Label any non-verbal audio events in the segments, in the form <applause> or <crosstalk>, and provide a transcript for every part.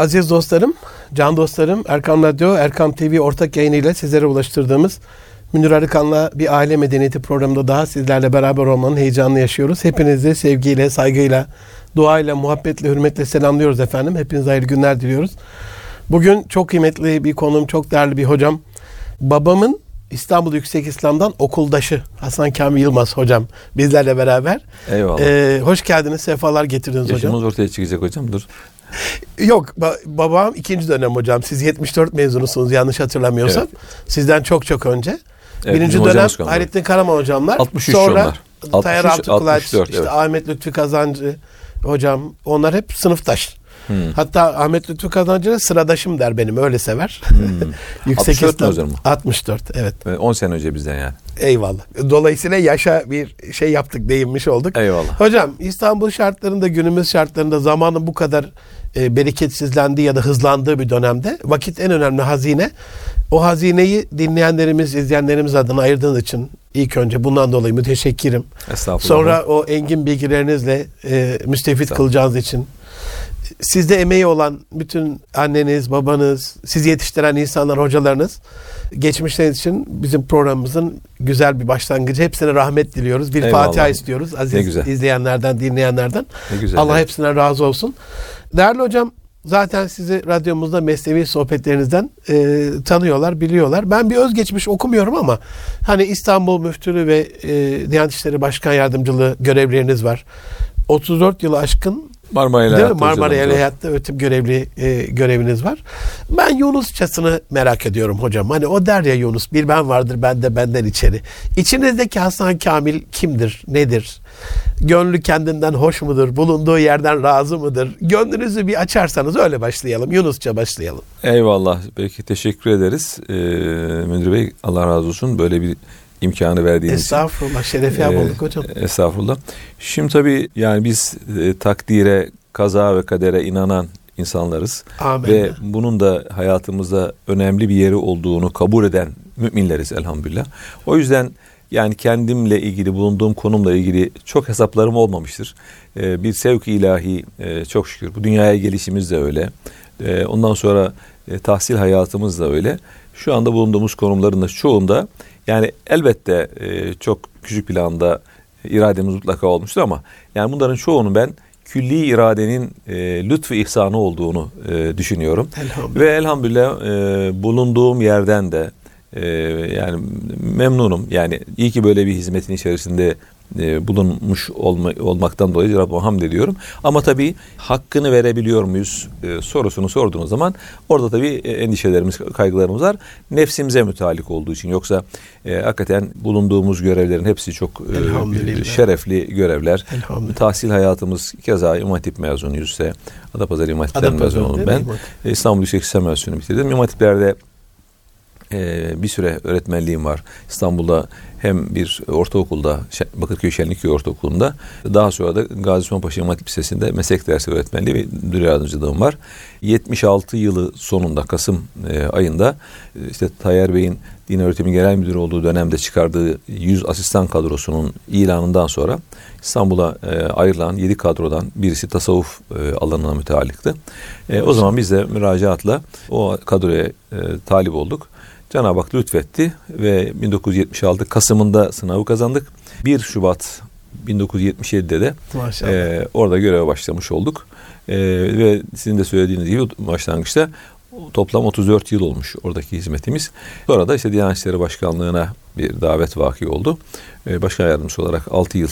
Aziz dostlarım, can dostlarım, Erkam Radyo, Erkam TV ortak yayınıyla sizlere ulaştırdığımız Münir Arıkan'la bir aile medeniyeti programında daha sizlerle beraber olmanın heyecanını yaşıyoruz. Hepinizi sevgiyle, saygıyla, duayla, muhabbetle, hürmetle selamlıyoruz efendim. Hepinize hayırlı günler diliyoruz. Bugün çok kıymetli bir konum, çok değerli bir hocam. Babamın İstanbul Yüksek İslam'dan okuldaşı Hasan Kamil Yılmaz hocam bizlerle beraber. Eyvallah. Ee, hoş geldiniz, sefalar getirdiniz Yaşımız hocam. ortaya çıkacak hocam dur. Yok ba- babam ikinci dönem hocam. Siz 74 mezunusunuz yanlış hatırlamıyorsam. Sizden çok çok önce. Evet, Birinci bizim dönem hocamız kaldı. Hayrettin Karaman hocamlar. 63 Sonra onlar. Tayyar 63, Altıkulaç, 64, işte evet. Ahmet Lütfi Kazancı hocam. Onlar hep sınıftaş. Hmm. Hatta Ahmet Lütfi Kazancı da sıradaşım der benim öyle sever. <laughs> Yüksek 64 Hmm. İslam- mi hocam? 64 evet. Ee, 10 sene önce bizden yani. Eyvallah. Dolayısıyla yaşa bir şey yaptık, değinmiş olduk. Eyvallah. Hocam İstanbul şartlarında, günümüz şartlarında zamanın bu kadar e, bereketsizlendiği ya da hızlandığı bir dönemde vakit en önemli hazine. O hazineyi dinleyenlerimiz, izleyenlerimiz adına ayırdığınız için ilk önce bundan dolayı müteşekkirim. Estağfurullah. Sonra o engin bilgilerinizle e, müstefit kılacağınız için sizde emeği olan bütün anneniz, babanız, sizi yetiştiren insanlar, hocalarınız geçmişleriniz için bizim programımızın güzel bir başlangıcı. Hepsine rahmet diliyoruz. Bir Eyvallah. Fatiha istiyoruz. Aziz izleyenlerden, dinleyenlerden. Güzel. Allah evet. hepsine razı olsun. Değerli hocam zaten sizi radyomuzda mesnevi sohbetlerinizden e, tanıyorlar, biliyorlar. Ben bir özgeçmiş okumuyorum ama hani İstanbul Müftülüğü ve e, Diyanet İşleri Başkan Yardımcılığı görevleriniz var. 34 yılı aşkın Marmara Değil mi? Ilahiyat'ta Marmara hocamız var. Ilahiyat'ta öğretim görevli e, göreviniz var. Ben Yunusçasını merak ediyorum hocam. Hani o der ya Yunus bir ben vardır ben de benden içeri. İçinizdeki Hasan Kamil kimdir? Nedir? Gönlü kendinden hoş mudur? Bulunduğu yerden razı mıdır? Gönlünüzü bir açarsanız öyle başlayalım. Yunusça başlayalım. Eyvallah. Peki teşekkür ederiz. Ee, Münir Bey Allah razı olsun böyle bir imkanı verdiğiniz için. Estağfurullah. Şerefi Ee, bulduk hocam. Estağfurullah. Şimdi tabii yani biz e, takdire, kaza ve kadere inanan insanlarız. Amin. Ve bunun da hayatımızda önemli bir yeri olduğunu kabul eden müminleriz elhamdülillah. O yüzden yani kendimle ilgili bulunduğum konumla ilgili çok hesaplarım olmamıştır. Ee, bir sevk ilahi e, çok şükür. Bu dünyaya gelişimiz de öyle. Ee, ondan sonra e, tahsil hayatımız da öyle. Şu anda bulunduğumuz konumların da çoğunda yani elbette e, çok küçük planda irademiz mutlaka olmuştur ama yani bunların çoğunu ben külli iradenin e, lütfu ihsanı olduğunu e, düşünüyorum. Elhamdülillah. Ve elhamdülillah e, bulunduğum yerden de e, yani memnunum. Yani iyi ki böyle bir hizmetin içerisinde e, bulunmuş olma, olmaktan dolayı Rabbime hamd ediyorum. Ama tabii hakkını verebiliyor muyuz e, sorusunu sorduğunuz zaman orada tabii e, endişelerimiz, kaygılarımız var. Nefsimize mütalik olduğu için. Yoksa e, hakikaten bulunduğumuz görevlerin hepsi çok e, şerefli görevler. Tahsil hayatımız keza İmam Hatip mezunuyuz ise Adapazarı İmam Hatip'ten mezun oldum ben. E, İstanbul Yüksek İslam Üniversitesi'ni bitirdim. İmam Hatipler'de e, bir süre öğretmenliğim var. İstanbul'da hem bir ortaokulda, Bakırköy Şenlikköy Ortaokulu'nda, daha sonra da Gazi Osman Paşa Lisesi'nde meslek dersi öğretmenliği ve müdür yardımcılığım var. 76 yılı sonunda Kasım e, ayında e, işte Tayyar Bey'in din öğretimi genel müdürü olduğu dönemde çıkardığı 100 asistan kadrosunun ilanından sonra İstanbul'a e, ayrılan 7 kadrodan birisi tasavvuf e, alanına müteallıktı. E, o zaman biz de müracaatla o kadroya e, talip olduk. Cenab-ı Hak lütfetti ve 1976 Kasım'ında sınavı kazandık. 1 Şubat 1977'de de Maşallah. e, orada göreve başlamış olduk. E, ve sizin de söylediğiniz gibi başlangıçta toplam 34 yıl olmuş oradaki hizmetimiz. Sonra da işte Diyanet İşleri Başkanlığı'na bir davet vaki oldu. E, başkan yardımcısı olarak 6 yıl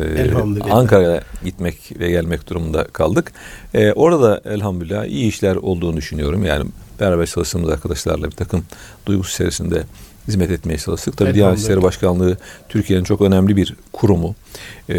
e. Ankara'ya gitmek ve gelmek durumunda kaldık. E, orada da elhamdülillah iyi işler olduğunu düşünüyorum. Yani beraber çalıştığımız arkadaşlarla bir takım duygusu içerisinde hizmet etmeye çalıştık. Tabii Diyanet. İşleri Başkanlığı Türkiye'nin çok önemli bir kurumu. E,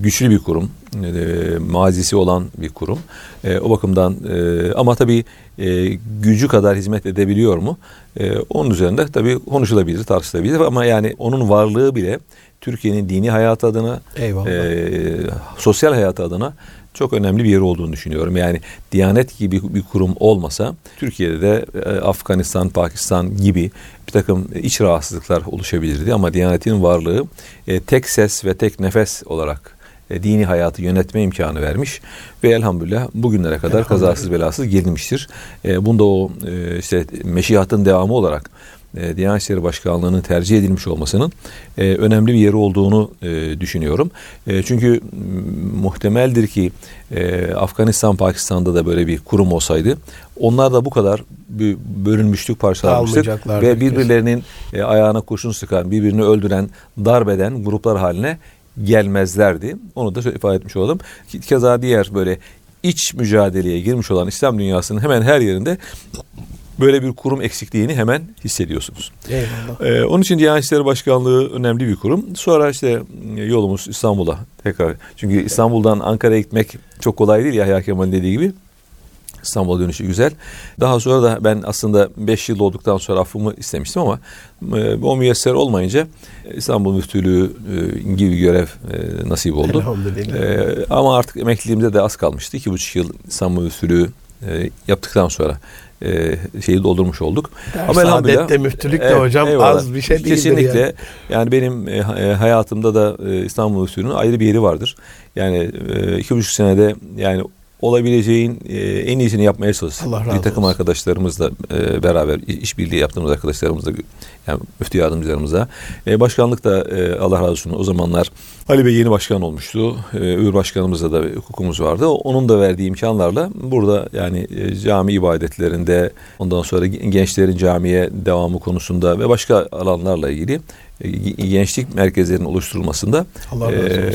güçlü bir kurum. E, mazisi olan bir kurum. E, o bakımdan e, ama tabii e, gücü kadar hizmet edebiliyor mu? E, onun üzerinde tabii konuşulabilir, tartışılabilir ama yani onun varlığı bile Türkiye'nin dini hayatı adına, Eyvallah. e, sosyal hayatı adına çok önemli bir yeri olduğunu düşünüyorum. Yani Diyanet gibi bir kurum olmasa Türkiye'de de e, Afganistan, Pakistan gibi bir takım iç rahatsızlıklar oluşabilirdi ama Diyanet'in varlığı e, tek ses ve tek nefes olarak e, dini hayatı yönetme imkanı vermiş ve elhamdülillah bugünlere kadar kazasız belasız gelinmiştir. E, bunda o e, işte meşihatın devamı olarak e, Diyanet İşleri Başkanlığı'nın tercih edilmiş olmasının e, önemli bir yeri olduğunu e, düşünüyorum. E, çünkü muhtemeldir ki e, Afganistan, Pakistan'da da böyle bir kurum olsaydı onlar da bu kadar bir bölünmüşlük parçalanmıştık ve birbirlerinin e, ayağına kurşun sıkan, birbirini öldüren, darbeden gruplar haline gelmezlerdi. Onu da şöyle ifade etmiş olalım. Keza diğer böyle iç mücadeleye girmiş olan İslam dünyasının hemen her yerinde böyle bir kurum eksikliğini hemen hissediyorsunuz. Eyvallah. Ee, onun için Diyanet İşleri Başkanlığı önemli bir kurum. Sonra işte e, yolumuz İstanbul'a tekrar. Çünkü İstanbul'dan Ankara'ya gitmek çok kolay değil Yahya Kemal'in dediği gibi. İstanbul'a dönüşü güzel. Daha sonra da ben aslında 5 yıl olduktan sonra affımı istemiştim ama e, o müyesser olmayınca İstanbul Müftülüğü e, gibi görev e, nasip oldu. E, ama artık emekliliğimize de az kalmıştı. 2,5 yıl İstanbul Müftülüğü e, yaptıktan sonra e, şeyi doldurmuş olduk. Ders adette müftülük de hocam eyvallah. az bir şey değildir Kesinlikle. yani. Yani, benim e, e, hayatımda da e, İstanbul Müftülüğü'nün ayrı bir yeri vardır. Yani e, iki buçuk senede yani olabileceğin e, en iyisini yapmaya çalıştık. Allah razı bir takım olsun. arkadaşlarımızla e, beraber işbirliği yaptığımız arkadaşlarımızla yani müftü yardımcılarımıza. E, başkanlık da e, Allah razı olsun o zamanlar Ali Bey yeni başkan olmuştu. E, öbür başkanımızla da hukukumuz vardı. Onun da verdiği imkanlarla burada yani e, cami ibadetlerinde ondan sonra gençlerin camiye devamı konusunda ve başka alanlarla ilgili gençlik merkezlerinin oluşturulmasında Allah e,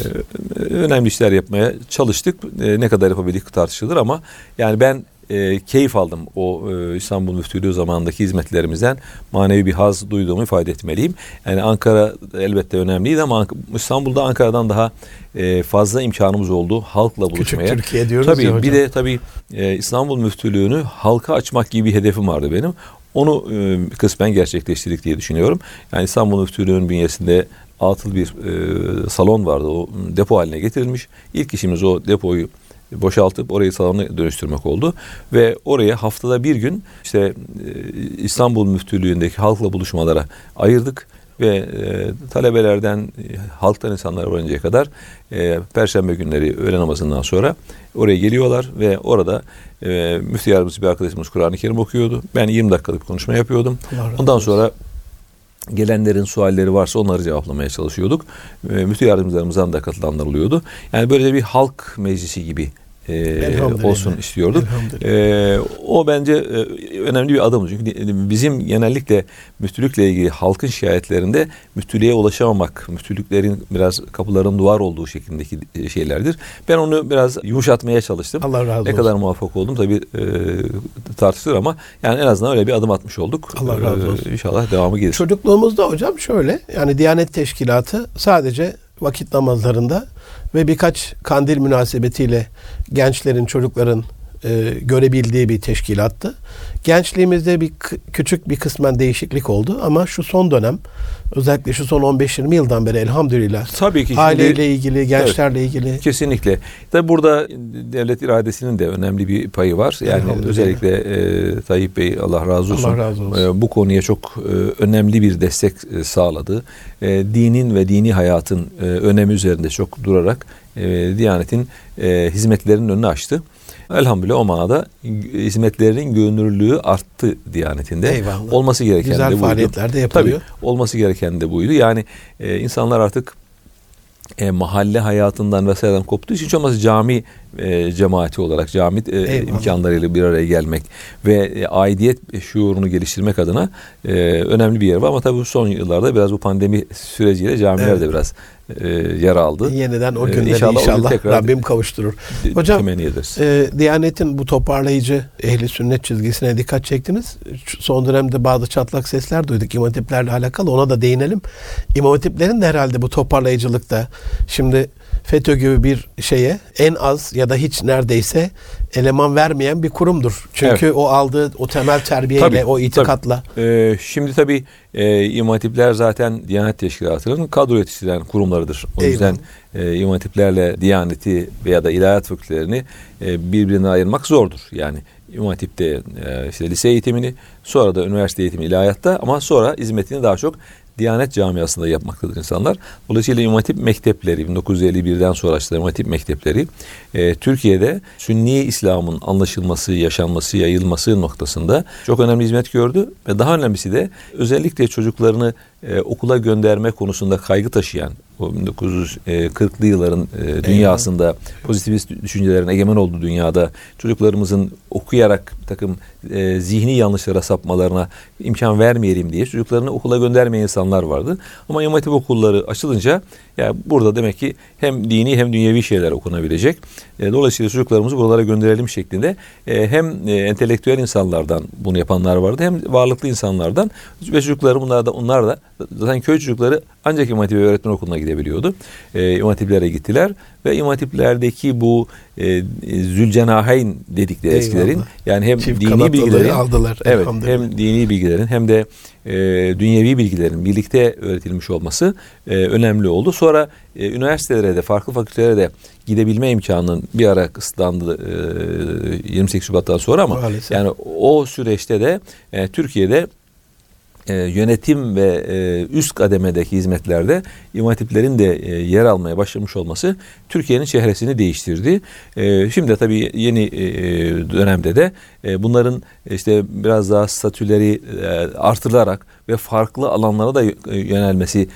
önemli işler yapmaya çalıştık. E, ne kadar yapabildik tartışılır ama yani ben e, keyif aldım o e, İstanbul Müftülüğü zamanındaki hizmetlerimizden manevi bir haz duyduğumu ifade etmeliyim. Yani Ankara elbette önemliydi ama İstanbul'da Ankara'dan daha e, fazla imkanımız oldu halkla Küçük buluşmaya. Türkiye diyoruz Tabii ya hocam. bir de tabii e, İstanbul Müftülüğü'nü halka açmak gibi bir hedefim vardı benim. Onu e, kısmen gerçekleştirdik diye düşünüyorum. Yani İstanbul Müftülüğü'nün bünyesinde atıl bir e, salon vardı. O depo haline getirilmiş. İlk işimiz o depoyu boşaltıp orayı salona dönüştürmek oldu. Ve oraya haftada bir gün işte e, İstanbul Müftülüğü'ndeki halkla buluşmalara ayırdık ve e, talebelerden e, halktan insanlara varıncaya kadar e, perşembe günleri öğle namazından sonra oraya geliyorlar ve orada e, müftü yardımcısı bir arkadaşımız Kur'an-ı Kerim okuyordu. Ben 20 dakikalık konuşma yapıyordum. Ondan sonra gelenlerin sualleri varsa onları cevaplamaya çalışıyorduk. E, müftü yardımcılarımızdan da katılanlar oluyordu. Yani böyle bir halk meclisi gibi e, Elhamdülillah. olsun istiyorduk. Ee, o bence e, önemli bir adım. Çünkü bizim genellikle müftülükle ilgili halkın şikayetlerinde müftülüğe ulaşamamak, müftülüklerin biraz kapıların duvar olduğu şeklindeki e, şeylerdir. Ben onu biraz yumuşatmaya çalıştım. Allah razı ne olsun. kadar muvaffak oldum tabii e, tartışılır ama yani en azından öyle bir adım atmış olduk. Allah razı Ee, olsun. İnşallah devamı gelir. Çocukluğumuzda hocam şöyle yani Diyanet Teşkilatı sadece vakit namazlarında ve birkaç kandil münasebetiyle gençlerin, çocukların e, görebildiği bir teşkilattı. Gençliğimizde bir küçük bir kısmen değişiklik oldu ama şu son dönem özellikle şu son 15-20 yıldan beri elhamdülillah Tabii ki şimdi- aileyle ilgili, gençlerle ilgili Kesinlikle. Tabi burada devlet iradesinin de önemli bir payı var. Yani özellikle e, Tayyip Bey Allah razı olsun. Allah razı olsun. e, bu konuya çok e, önemli bir destek e, sağladı. E, dinin ve dini hayatın e, önemi üzerinde çok durarak e, Diyanet'in e, hizmetlerinin önünü açtı. Elhamdülillah o manada hizmetlerinin görünürlüğü arttı Diyanet'inde. Eyvallah. Olması gereken güzel de buydu. faaliyetler de yapılıyor. Tabii olması gereken de buydu. Yani e, insanlar artık e, mahalle hayatından vesaireden koptuğu için hiç olmazsa cami e, cemaati olarak cami e, Eyvallah. imkanlarıyla bir araya gelmek ve e, aidiyet şuurunu geliştirmek adına e, önemli bir yer var. Ama tabii bu son yıllarda biraz bu pandemi süreciyle camiler Evet. de biraz e, yer aldı. Yeniden o E, günleri inşallah inşallah, tekrar- Rabbim kavuşturur. Hocam. Ee, Diyanet'in bu toparlayıcı ehli sünnet çizgisine dikkat çektiniz. Son dönemde bazı çatlak sesler duyduk İmam Hatiplerle alakalı ona da değinelim. İmam Hatiplerin de herhalde bu toparlayıcılıkta şimdi FETÖ gibi bir şeye en az ya da hiç neredeyse eleman vermeyen bir kurumdur. Çünkü o aldığı o temel terbiyeyle, Tabii, o itikatla. Ee, şimdi tabii e, İmam Hatipler zaten Diyanet Teşkilatı'nın kadro yetiştiren kurumlarıdır. O Eyvallah. yüzden e, İmam Hatiplerle Diyaneti veya da ilahiyat fakültelerini e, birbirine ayırmak zordur. Yani İmam Hatip'te e, işte lise eğitimini sonra da üniversite eğitimi ilahiyatta ama sonra hizmetini daha çok Diyanet camiasında yapmaktadır insanlar. Dolayısıyla İmam Hatip mektepleri 1951'den sonra açılan İmam Hatip mektepleri e, Türkiye'de Sünni İslam'ın anlaşılması, yaşanması, yayılması noktasında çok önemli hizmet gördü ve daha önemlisi de özellikle çocuklarını e, okula gönderme konusunda kaygı taşıyan o 1940'lı yılların e, dünyasında pozitivist düşüncelerin egemen olduğu dünyada çocuklarımızın okuyarak bir takım e, zihni yanlışlara sapmalarına imkan vermeyelim diye çocuklarını okula göndermeyen insanlar vardı. Ama İmam Hatip okulları açılınca ya burada demek ki hem dini hem dünyevi şeyler okunabilecek. E, dolayısıyla çocuklarımızı buralara gönderelim şeklinde e, hem e, entelektüel insanlardan bunu yapanlar vardı hem varlıklı insanlardan ve çocukları bunlar da onlar da zaten köy çocukları ancak İmam Hatip öğretmen okuluna gidebiliyordu. E, İmam Hatiplere gittiler ve İmam Hatiplerdeki bu e, Zülcenaheyn dedikleri Eyvallah. eskilerin yani hem Çift dini bilgilerin aldılar. Evet, hem dini bilgilerin hem de e, dünyevi bilgilerin birlikte öğretilmiş olması e, önemli oldu. Sonra e, üniversitelere de farklı fakültelere de gidebilme imkanının bir ara kısıtlandı e, 28 Şubat'tan sonra ama Maalesef. yani o süreçte de e, Türkiye'de e, yönetim ve e, üst kademedeki hizmetlerde imam de e, yer almaya başlamış olması Türkiye'nin çehresini değiştirdi. E, şimdi tabii yeni e, dönemde de bunların işte biraz daha statüleri artırılarak ve farklı alanlara da yönelmesi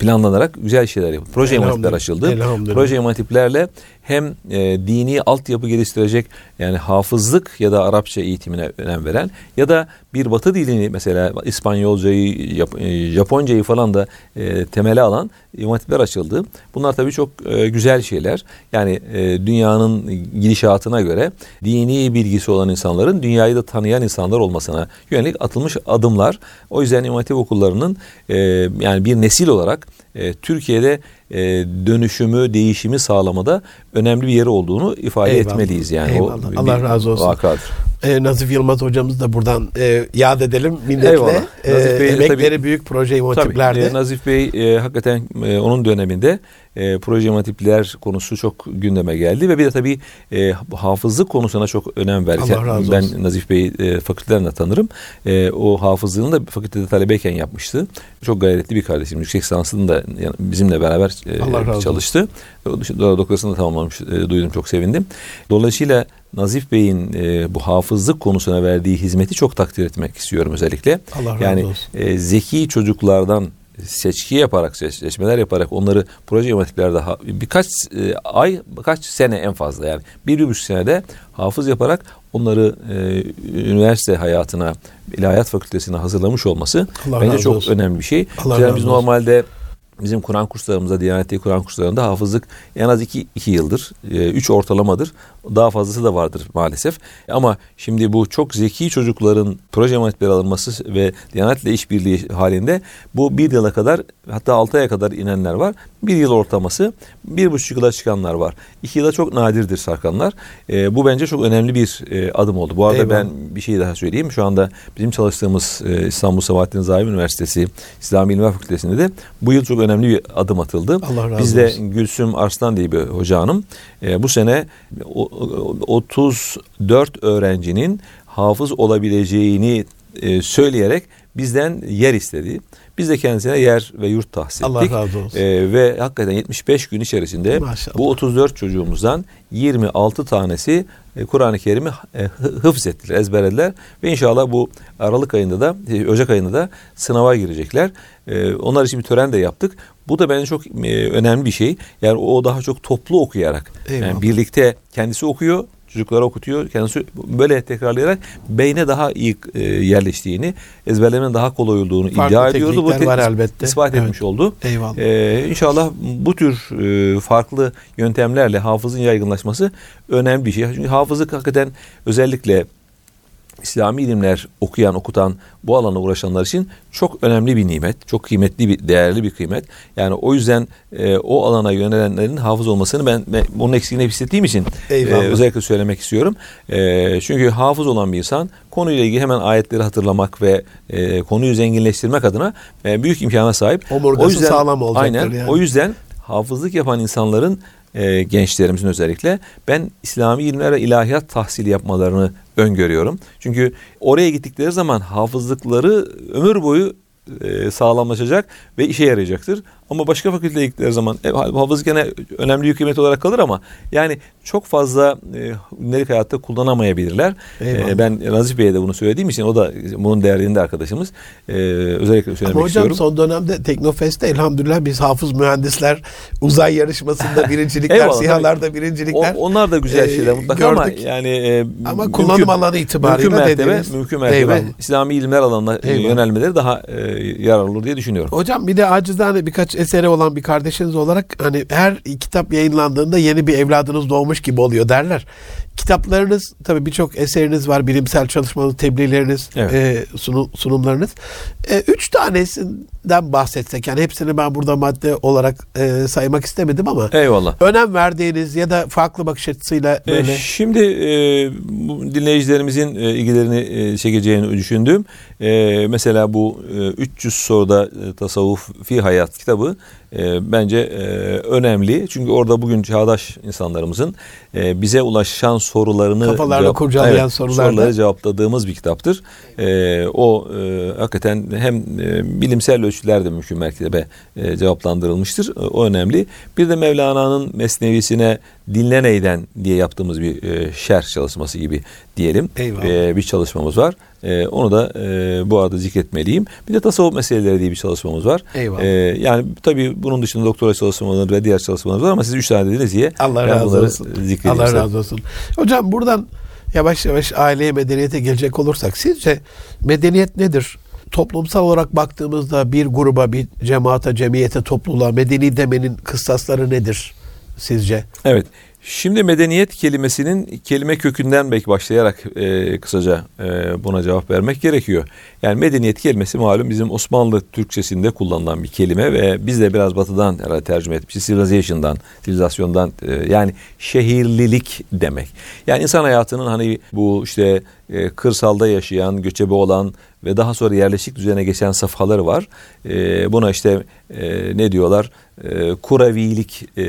planlanarak güzel şeyler yapıldı. Proje imatipler açıldı. Proje imatiplerle hem e, dini altyapı geliştirecek yani hafızlık ya da Arapça eğitimine önem veren ya da bir batı dilini mesela İspanyolcayı, Jap Japoncayı falan da e, temele alan imatipler açıldı. Bunlar tabii çok e, güzel şeyler. Yani e, dünyanın gidişatına göre dini bilgisi olan insanların dünyayı da tanıyan insanlar olmasına yönelik atılmış adımlar. O yüzden Hatip okullarının e, yani bir nesil olarak e, Türkiye'de e, dönüşümü, değişimi sağlamada önemli bir yeri olduğunu ifade Eyvallah. etmeliyiz. Yani Eyvallah. o Allah razı olsun. Vakadır. E, Nazif Yılmaz hocamız da buradan e, yad edelim minnetle. Eyvallah. E, Nazif Bey, emekleri tabii, büyük proje motiplerde. Tabii, e, Nazif Bey e, hakikaten e, onun döneminde e, proje motifler konusu çok gündeme geldi ve bir de tabii e, hafızlık konusuna çok önem verdi. Allah razı ben olsun. Nazif Bey'i e, fakülteden tanırım. E, o hafızlığını da fakültede talebeyken yapmıştı. Çok gayretli bir kardeşim. Yüksek lisansını da yani bizimle beraber e, çalıştı. Doktorasını da tamamlamış. E, duydum çok sevindim. Dolayısıyla Nazif Bey'in e, bu hafızlık konusuna verdiği hizmeti çok takdir etmek istiyorum özellikle. Allah razı yani olsun. E, zeki çocuklardan seçki yaparak, seçmeler yaparak onları proje yönetimiklerde birkaç e, ay, birkaç sene en fazla yani bir, bir buçuk senede hafız yaparak onları e, üniversite hayatına, ilahiyat fakültesine hazırlamış olması Allah bence çok olsun. önemli bir şey. Allah yani biz normalde Bizim Kur'an kurslarımızda, Diyanetli Kur'an kurslarında hafızlık en az iki, iki yıldır, e, üç ortalamadır. Daha fazlası da vardır maalesef. Ama şimdi bu çok zeki çocukların proje emanetleri alınması ve Diyanet'le işbirliği halinde bu bir yıla kadar hatta altı aya kadar inenler var. Bir yıl ortalaması, bir buçuk yıla çıkanlar var. İki yıla çok nadirdir sarkanlar. E, bu bence çok önemli bir e, adım oldu. Bu arada Eyvallah. ben bir şey daha söyleyeyim. Şu anda bizim çalıştığımız e, İstanbul Sabahattin Zaim Üniversitesi İslami İlimler Fakültesi'nde de bu yıl çok önemli bir adım atıldı. Allah razı Bizde olsun. Gülsüm Arslan diye bir hoca hanım e, bu sene 34 öğrencinin hafız olabileceğini e, söyleyerek bizden yer istedi. Biz de kendisine yer ve yurt tahsis ettik. Allah razı olsun. Ee, ve hakikaten 75 gün içerisinde Maşallah. bu 34 çocuğumuzdan 26 tanesi e, Kur'an-ı Kerim'i e, hıfz ettiler, ezberlediler. Ve inşallah bu Aralık ayında da, e, Ocak ayında da sınava girecekler. E, onlar için bir tören de yaptık. Bu da bence çok e, önemli bir şey. Yani o daha çok toplu okuyarak, Eyvallah. yani birlikte kendisi okuyor, çocuklara okutuyor. Kendisi böyle tekrarlayarak beyne daha iyi e, yerleştiğini, ezberlemenin daha kolay olduğunu Farklı iddia ediyordu. Bu var elbette. ispat evet. etmiş oldu. Eyvallah. Ee, inşallah bu tür e, farklı yöntemlerle hafızın yaygınlaşması önemli bir şey. Çünkü hafızlık hakikaten özellikle İslami ilimler okuyan, okutan, bu alana uğraşanlar için çok önemli bir nimet. Çok kıymetli bir, değerli bir kıymet. Yani o yüzden e, o alana yönelenlerin hafız olmasını ben, ben bunun eksikliğini hissettiğim için e, özellikle söylemek istiyorum. E, çünkü hafız olan bir insan konuyla ilgili hemen ayetleri hatırlamak ve e, konuyu zenginleştirmek adına e, büyük imkana sahip. Omurgası o yüzden, sağlam olacaktır aynen, yani. O yüzden hafızlık yapan insanların e, gençlerimizin özellikle ben İslami ilimler ilahiyat tahsili yapmalarını öngörüyorum. Çünkü oraya gittikleri zaman hafızlıkları ömür boyu e, sağlamlaşacak ve işe yarayacaktır. Ama başka fakülteye gittikleri zaman e, hafızlık gene önemli bir kıymet olarak kalır ama yani çok fazla e, gündelik hayatta kullanamayabilirler. E, ben Nazif Bey'e de bunu söylediğim için o da bunun değerliğinde arkadaşımız. E, özellikle söylemek ama hocam, istiyorum. son dönemde Teknofest'te elhamdülillah biz hafız mühendisler uzay yarışmasında birincilikler, <laughs> sihalarda birincilikler. O, onlar da güzel e, şeyler mutlaka gördük. ama yani e, ama mümkün, kullanım alanı itibariyle mümkün mertebe, dediğiniz, mümkün mertebe İslami ilimler alanına Eyvallah. yönelmeleri daha e, yararlı olur diye düşünüyorum. Hocam bir de acizane birkaç eseri olan bir kardeşiniz olarak hani her kitap yayınlandığında yeni bir evladınız doğmuş gibi oluyor derler. Kitaplarınız tabii birçok eseriniz var. Bilimsel çalışmanız, tebliğleriniz, evet. e, sunum, sunumlarınız. E, üç tanesinden bahsetsek yani hepsini ben burada madde olarak e, saymak istemedim ama Eyvallah. önem verdiğiniz ya da farklı bakış açısıyla e, böyle. E, şimdi e, bu dinleyicilerimizin e, ilgilerini e, çekeceğini düşündüğüm e, mesela bu e, 300 soruda e, tasavvuf fi hayat kitabı pessoa e, bence e, önemli. Çünkü orada bugün çağdaş insanlarımızın e, bize ulaşan sorularını kafalarla cevap, kurcalayan evet, sorularda. soruları cevapladığımız bir kitaptır. E, o e, hakikaten hem e, bilimsel ölçülerde mümkün mertebe e, cevaplandırılmıştır. E, o önemli. Bir de Mevlana'nın Mesnevisine dinle neyden diye yaptığımız bir e, şerh çalışması gibi diyelim. E, bir çalışmamız var. E, onu da e, bu arada zikretmeliyim. Bir de tasavvuf meseleleri diye bir çalışmamız var. Eyvallah. E, yani tabii bunun dışında doktora çalışmaları ve diğer çalışmalar var ama siz üç tane dediniz diye Allah razı olsun. Allah razı olsun. Hocam buradan yavaş yavaş aileye medeniyete gelecek olursak sizce medeniyet nedir? Toplumsal olarak baktığımızda bir gruba, bir cemaate, cemiyete, topluluğa medeni demenin kıssasları nedir sizce? Evet. Şimdi medeniyet kelimesinin kelime kökünden belki başlayarak e, kısaca e, buna cevap vermek gerekiyor. Yani medeniyet kelimesi malum bizim Osmanlı Türkçesinde kullanılan bir kelime ve biz de biraz batıdan herhalde tercüme etmişiz. Civilization'dan, sivilizasyondan e, yani şehirlilik demek. Yani insan hayatının hani bu işte e, kırsalda yaşayan, göçebe olan ve daha sonra yerleşik düzene geçen safhaları var. E, buna işte e, ne diyorlar? E, kuravilik e,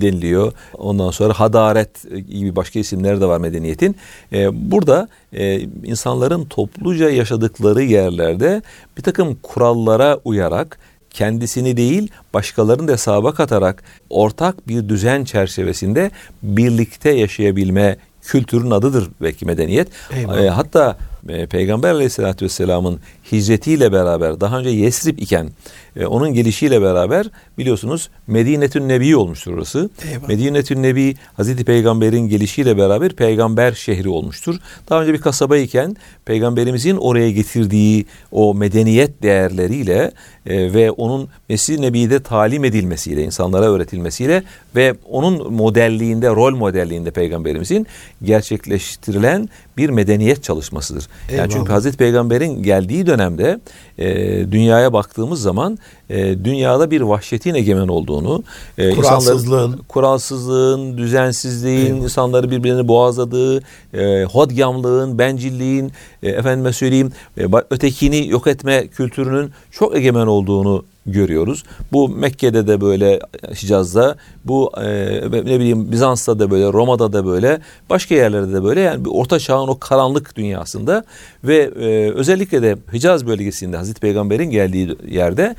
deniliyor. Ondan sonra hadaret gibi başka isimleri de var medeniyetin. E, burada e, insanların topluca yaşadıkları yerlerde bir takım kurallara uyarak kendisini değil başkalarını da hesaba katarak ortak bir düzen çerçevesinde birlikte yaşayabilme kültürün adıdır belki medeniyet. E, hatta e, Peygamber Aleyhisselatü Vesselam'ın hicretiyle beraber daha önce Yesrib iken e, onun gelişiyle beraber biliyorsunuz Medinetün Nebi olmuştur orası. Eyvallah. Medinetün Nebi Hazreti Peygamber'in gelişiyle beraber peygamber şehri olmuştur. Daha önce bir kasaba iken peygamberimizin oraya getirdiği o medeniyet değerleriyle e, ve onun Mesih Nebi'de talim edilmesiyle, insanlara öğretilmesiyle ve onun modelliğinde, rol modelliğinde peygamberimizin gerçekleştirilen bir medeniyet çalışmasıdır. Eyvallah. Yani çünkü Hazreti Peygamber'in geldiği dönemde e, dünyaya baktığımız zaman e, dünyada bir vahşetin egemen olduğunu, e, kuralsızlığın, kuralsızlığın, düzensizliğin, evet. insanları birbirini boğazladığı, e, hodgamlığın, bencilliğin, e, efendime söyleyeyim, e, ötekini yok etme kültürünün çok egemen olduğunu görüyoruz. Bu Mekke'de de böyle Hicaz'da, bu e, ne bileyim Bizans'ta da böyle, Roma'da da böyle, başka yerlerde de böyle. Yani bir orta çağın o karanlık dünyasında ve e, özellikle de Hicaz bölgesinde Hazreti Peygamber'in geldiği yerde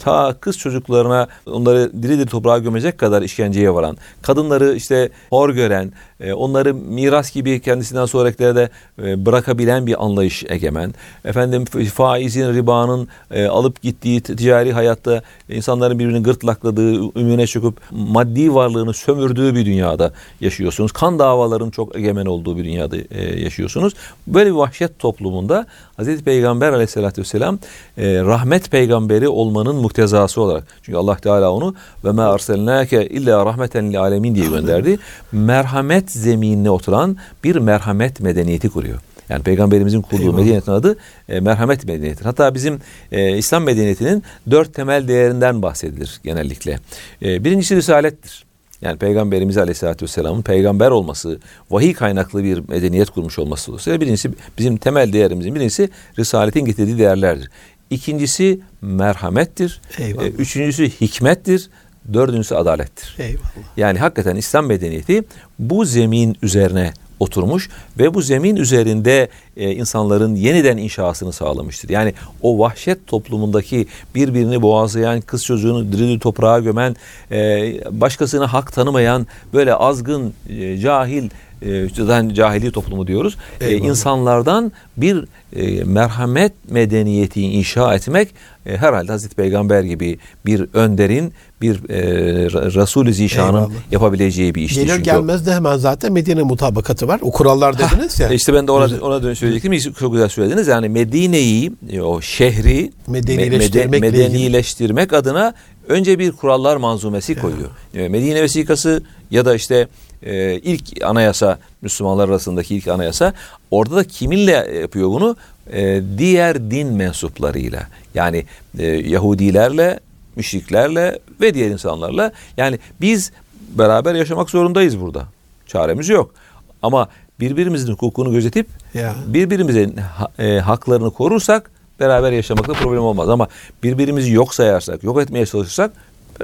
ta kız çocuklarına onları diri diri toprağa gömecek kadar işkenceye varan, kadınları işte hor gören, e, onları miras gibi kendisinden sonrakilere de e, bırakabilen bir anlayış egemen. Efendim faizin, ribanın e, alıp gittiği ticari hayatta insanların birbirini gırtlakladığı, ümüne çöküp maddi varlığını sömürdüğü bir dünyada yaşıyorsunuz. Kan davaların çok egemen olduğu bir dünyada yaşıyorsunuz. Böyle bir vahşet toplumunda Hazreti Peygamber aleyhissalatü vesselam rahmet peygamberi olmanın muhtezası olarak. Çünkü Allah Teala onu ve ma arselnake illa rahmeten lil alemin diye gönderdi. Merhamet zeminine oturan bir merhamet medeniyeti kuruyor. Yani peygamberimizin kurduğu Eyvallah. medeniyetin adı e, merhamet medeniyeti. Hatta bizim e, İslam medeniyetinin dört temel değerinden bahsedilir genellikle. E, birincisi risalettir. Yani Peygamberimiz Aleyhisselatü Vesselam'ın peygamber olması, vahiy kaynaklı bir medeniyet kurmuş olması dolayısıyla birincisi bizim temel değerimizin birincisi risaletin getirdiği değerlerdir. İkincisi merhamettir. Eyvallah. E, üçüncüsü hikmettir. Dördüncüsü adalettir. Eyvallah. Yani hakikaten İslam medeniyeti bu zemin üzerine oturmuş ve bu zemin üzerinde e, insanların yeniden inşasını sağlamıştır. Yani o vahşet toplumundaki birbirini boğazlayan, kız çocuğunu diri toprağa gömen, e, başkasına hak tanımayan, böyle azgın, e, cahil, e, zaten cahili toplumu diyoruz. E, insanlardan bir e, merhamet medeniyeti inşa etmek e, herhalde Hazreti Peygamber gibi bir önderin, bir e, Re- Resul-i Zişan'ın Eyvallah. yapabileceği bir işti. Gelir çünkü gelmez de hemen zaten Medine mutabakatı var. O kurallar dediniz ya. İşte ben de ona, ona dön söyleyecektim. Çok güzel söylediniz. Yani Medine'yi, e, o şehri Medenileştirmekle mede- medenileştirmek adına önce bir kurallar manzumesi koyuyor. E, Medine vesikası ya da işte e, ilk anayasa Müslümanlar arasındaki ilk anayasa orada da kiminle yapıyor bunu? E, diğer din mensuplarıyla. Yani e, Yahudilerle, müşriklerle ve diğer insanlarla. Yani biz beraber yaşamak zorundayız burada. Çaremiz yok. Ama birbirimizin hukukunu gözetip Ya. birbirimizin ha- e, haklarını korursak beraber yaşamakta problem olmaz. Ama birbirimizi yok sayarsak, yok etmeye çalışırsak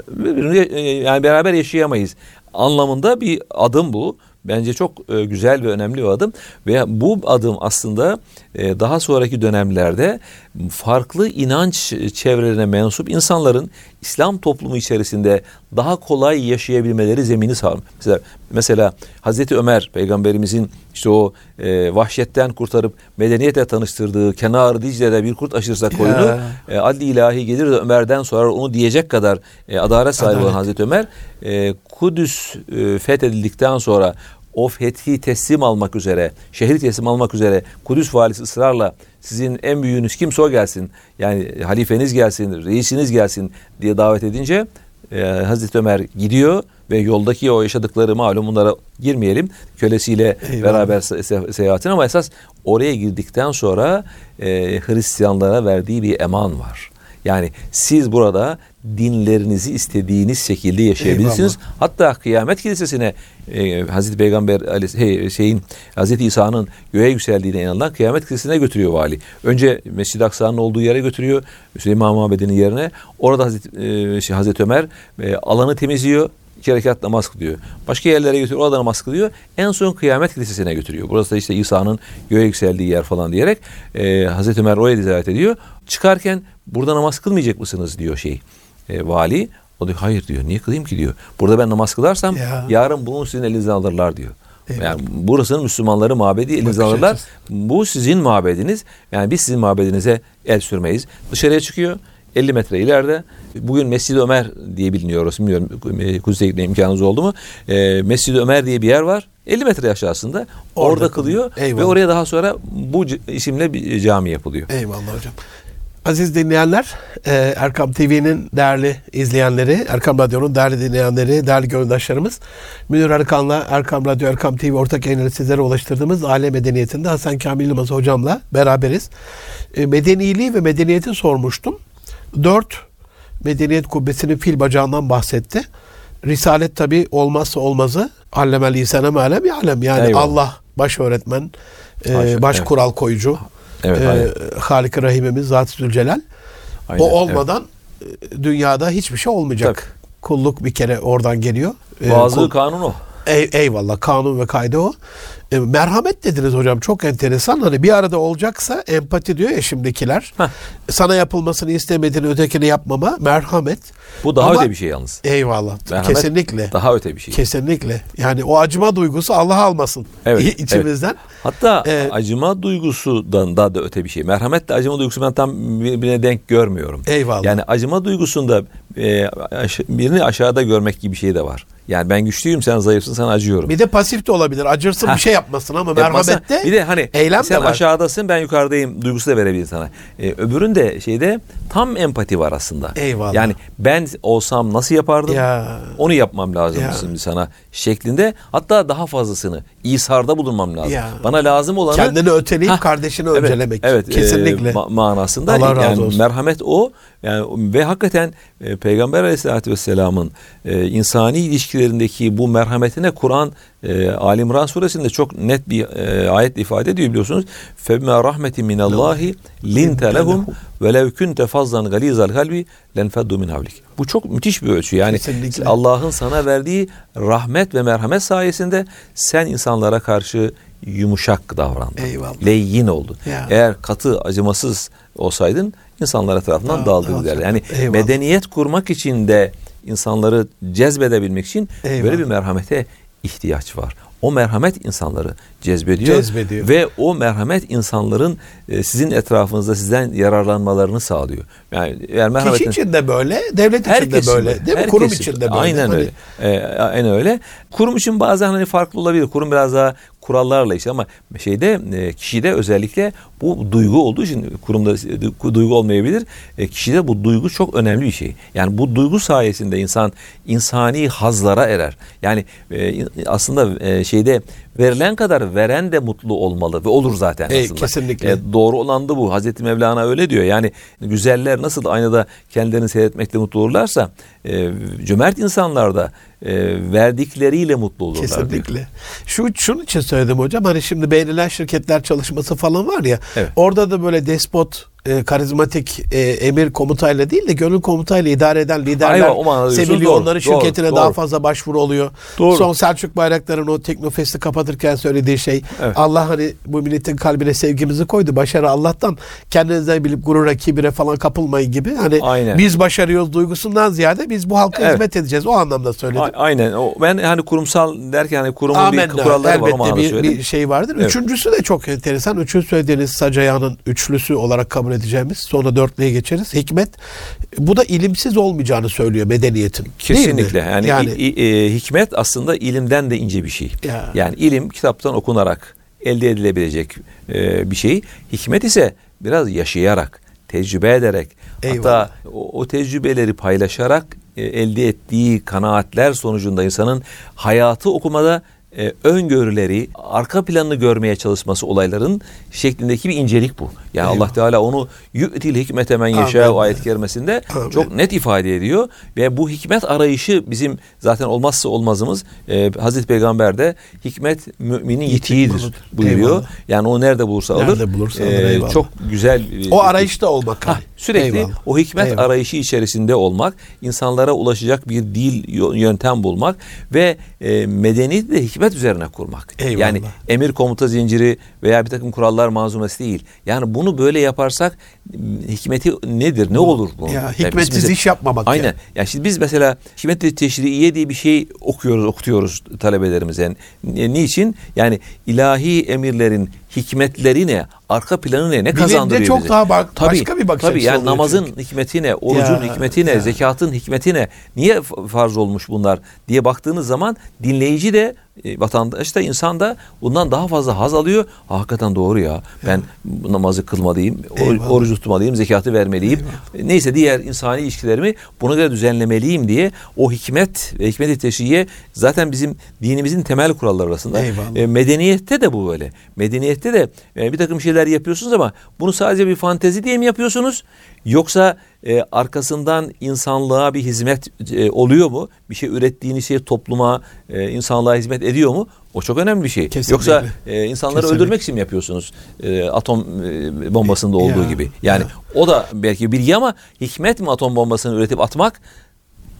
birbirini e, yani beraber yaşayamayız. Anlamında bir adım bu. Bence çok e, güzel ve önemli bir adım ve bu adım aslında e, daha sonraki dönemlerde farklı inanç çevrelerine mensup insanların İslam toplumu içerisinde daha kolay yaşayabilmeleri zemini sağlar. Mesela, mesela Hazreti Ömer peygamberimizin işte o e, vahşetten kurtarıp medeniyetle tanıştırdığı kenar Dicle'de bir kurt aşırsa koyunu e, adli ilahi gelir de Ömer'den sonra onu diyecek kadar e, adalet sahibi olan Adalet. Hazreti Ömer e, Kudüs e, fethedildikten sonra o fethi teslim almak üzere, şehri teslim almak üzere Kudüs valisi ısrarla sizin en büyüğünüz kimse o gelsin. Yani halifeniz gelsin, reisiniz gelsin diye davet edince e, Hazreti Ömer gidiyor ve yoldaki o yaşadıkları malum bunlara girmeyelim. Kölesiyle Eyvallah. beraber se- se- seyahatin ama esas oraya girdikten sonra e, Hristiyanlara verdiği bir eman var. Yani siz burada dinlerinizi istediğiniz şekilde yaşayabilirsiniz. Hatta kıyamet kilisesine e, Hazreti Peygamber Ali- hey, şeyin Hazreti İsa'nın göğe yükseldiğine inanılan kıyamet kilisesine götürüyor vali. Önce Mescid-i Aksa'nın olduğu yere götürüyor. Süleyman Mabedi'nin yerine. Orada Hazreti, e, şey, Hazreti Ömer e, alanı temizliyor. İki rekat namaz kılıyor. Başka yerlere götürüyor. Orada namaz kılıyor. En son kıyamet kilisesine götürüyor. Burası da işte İsa'nın göğe yükseldiği yer falan diyerek e, Hazreti Ömer oraya ziyaret ediyor. Çıkarken burada namaz kılmayacak mısınız diyor şey e, vali. O diyor hayır diyor. Niye kılayım ki diyor. Burada ben namaz kılarsam Ya. yarın bunu sizin elinizden alırlar diyor. Eyvallah. Yani burasının Müslümanları mabedi elinizden Bakış alırlar. Bu sizin mabediniz. Yani biz sizin mabedinize el sürmeyiz. Dışarıya çıkıyor. 50 metre ileride. Bugün Mescid-i Ömer diye biliniyor orası. Bilmiyorum e, Kudüs'e gitme imkanınız oldu mu? E, Mescid-i Ömer diye bir yer var. 50 metre aşağısında. Orada, Orada kılıyor. Eyvallah. Ve oraya daha sonra bu isimle bir cami yapılıyor. Eyvallah hocam. Aziz dinleyenler, e, Erkam TV'nin değerli izleyenleri, Erkam Radyo'nun değerli dinleyenleri, değerli gönüldaşlarımız, Münir Arıkan'la Erkam Radyo, Erkam TV ortak yayınları sizlere ulaştırdığımız Aile Medeniyeti'nde Hasan Kamil Yılmaz hocamla beraberiz. E, medeniliği ve medeniyeti sormuştum. Dört, medeniyet kubbesinin fil bacağından bahsetti. Risalet tabi olmazsa olmazı. Allemel insane alem alem. Yani Eyvallah. Allah baş öğretmen, e, Baş- baş evet. kural koyucu. Evet, Ee, aynen. Halik-i Rahimimiz Zat-ı Zülcelal. Aynen, o olmadan e, dünyada hiçbir şey olmayacak. Kulluk bir kere oradan geliyor. Ee, Bazı kul- kanun o. Ey- eyvallah kanun ve kaydı o. E, merhamet dediniz hocam çok enteresan. Hani bir arada olacaksa empati diyor ya şimdikiler. Heh. Sana yapılmasını istemediğini ötekine yapmama merhamet. Bu daha Ama- öte bir şey yalnız. Eyvallah. Merhamet Kesinlikle. Daha öte bir şey. Kesinlikle. Yani o acıma duygusu Allah almasın Evet, içimizden. Hatta Ee, acıma duygusundan da, da öte bir şey. Merhametle acıma duygusu ben tam birbirine denk görmüyorum. Eyvallah. Yani acıma duygusunda e, birini aşağıda görmek gibi bir şey de var. Yani ben güçlüyüm sen zayıfsın sana acıyorum. Bir de pasif de olabilir. Acırsın Heh. bir şey yapmasın ama Yapmazsa- merhamette bir de hani eylem sen de var. aşağıdasın ben yukarıdayım duygusu da verebilir sana. Ee, öbüründe şeyde tam empati var aslında. Eyvallah. Yani ben olsam nasıl yapardım? Ya. Onu yapmam lazım Ya. şimdi sana şeklinde. Hatta daha fazlasını İsar'da bulunmam lazım. Ya. Bana lazım olanı Kendini öteleyip Hah, kardeşini evet, öncelemek. Evet, Kesinlikle. e, ma- manasında Allah razı yani olsun. merhamet o. Yani ve hakikaten e, Peygamber Aleyhisselatü Vesselam'ın e, insani ilişkilerindeki bu merhametine Kur'an e, Ali İmran suresinde çok net bir e, ayet ifade ediyor biliyorsunuz. Febma rahmeti minallahi linte lehum ve lev kunte fazlan galizal kalbi lenfeddu min havlik. Bu çok müthiş bir ölçü. Yani Allah'ın sana verdiği rahmet ve merhamet sayesinde sen insanlara karşı yumuşak davrandın. Eyvallah. Leyyin oldun. Ya. Eğer katı, acımasız olsaydın insanlara tarafından Dağ- dağıldın dağılacak. derler. Yani Eyvallah. medeniyet kurmak için de insanları cezbedebilmek için Eyvallah. böyle bir merhamete ihtiyaç var. O merhamet insanları cezbediyor, Cezbediyor. ve o merhamet insanların e, sizin etrafınızda sizden yararlanmalarını sağlıyor. Yani eğer merhametin Kişi için de böyle, devlet için de böyle. Değil mi? herkes Kurum için. için de böyle. Aynen öyle. Ee, aynen öyle. Kurum için bazen hani farklı olabilir. Kurum biraz daha kurallarla işte ama şeyde e, kişide özellikle bu duygu olduğu için kurumda e, duygu olmayabilir. E, kişide bu duygu çok önemli bir şey. Yani bu duygu sayesinde insan insani hazlara erer. Yani e, aslında e, şeyde verilen kadar veren de mutlu olmalı ve olur zaten E, aslında. kesinlikle. E, doğru olan da bu. Hazreti Mevlana öyle diyor. Yani güzeller nasıl aynada kendilerini seyretmekle mutlu olurlarsa e, cömert insanlar da e, verdikleriyle mutlu olurlar. diyor. Kesinlikle. Şu şunun için söyledim hocam. Hani şimdi beğenilen şirketler çalışması falan var ya. Evet. Orada da böyle despot, e, karizmatik e, emir komutayla değil de gönül komutayla idare eden liderler diyorsunuz. seviliyor. Doğru, Onların doğru, şirketine doğru. daha fazla başvuru oluyor. Doğru. Son Selçuk Bayraktar'ın o Teknofest'i kapatırken söylediği şey Evet. Allah hani bu milletin kalbine sevgimizi koydu. Başarı Allah'tan. Kendinizden bilip gurura, kibire falan kapılmayın gibi. Hani Aynen. biz başarıyoruz duygusundan ziyade biz bu halka Evet. hizmet edeceğiz. O anlamda söyledim. A- Aynen. O, ben hani kurumsal derken hani kurumun Amenna. bir kuralları var Elbette bir, söyledim. bir şey vardır. Evet. Üçüncüsü de çok enteresan. Üçüncü söylediğiniz sac ayağının üçlüsü olarak kabul edeceğimiz. Sonra dörtlüye geçeriz. Hikmet. Bu da ilimsiz olmayacağını söylüyor medeniyetin. Kesinlikle. Yani, yani i- e, hikmet aslında ilimden de ince bir şey. Ya. Yani ilim kitaptan okunarak elde edilebilecek e, bir şey. Hikmet ise biraz yaşayarak, tecrübe ederek, Eyvallah. hatta o, o tecrübeleri paylaşarak e, elde ettiği kanaatler sonucunda insanın hayatı okumada e, öngörüleri, arka planını görmeye çalışması olayların şeklindeki bir incelik bu. Yani Eyvallah. Allah Teala onu yu'til hikmete men yeşâ ayet kerimesinde Amin. çok net ifade ediyor ve bu hikmet arayışı bizim zaten olmazsa olmazımız e, Hazreti Peygamber de hikmet müminin yitiğidir buyuruyor. Eyvallah. Yani o nerede bulursa alır. Nerede bulursa alır, eyvallah. Çok güzel. e, o arayışta olmak. Ha, sürekli Eyvallah. o hikmet Eyvallah. arayışı içerisinde olmak, insanlara ulaşacak bir dil yöntem bulmak ve e, medeniyeti de hikmet üzerine kurmak. Eyvallah. Yani emir komuta zinciri veya bir takım kurallar manzumesi değil. Yani bunu böyle yaparsak hikmeti nedir? Ne olur bu? Ya, Yani hikmetsiz mesela- iş yapmamak Aynen. yani. Yani şimdi biz mesela hikmet-i teşriiye diye bir şey okuyoruz, okutuyoruz talebelerimize. Ni- Niçin? Yani ilahi emirlerin hikmetleri ne? Arka planı ne? Ne Bilince kazandırıyor çok bize? daha bak- başka bir bakış Tabii açısı yani namazın çünkü. hikmeti ne? Orucun Ya, hikmeti ne? ya. Zekatın hikmeti ne? Niye farz olmuş bunlar diye baktığınız zaman dinleyici de vatandaş da insan da bundan daha fazla haz alıyor. Ha, Hakikaten doğru ya. Ben bu namazı kılmalıyım, Eyvallah. orucu tutmalıyım, zekatı vermeliyim. E, Neyse diğer insani ilişkilerimi buna göre düzenlemeliyim diye o hikmet ve hikmet-i teşriye zaten bizim dinimizin temel kuralları arasında. Eyvallah. E, medeniyette de bu böyle. Medeniyette de e, bir takım şeyler yapıyorsunuz ama bunu sadece bir fantezi diye mi yapıyorsunuz? Yoksa e, arkasından insanlığa bir hizmet e, oluyor mu? Bir şey ürettiğiniz şey topluma, e, insanlığa hizmet ediyor mu? O çok önemli bir şey. Kesinlikle. Yoksa e, insanları Kesinlikle. öldürmek için mi yapıyorsunuz? E, atom e, bombasında olduğu Ya, gibi. Yani ya. o da belki bilgi ama hikmet mi atom bombasını üretip atmak?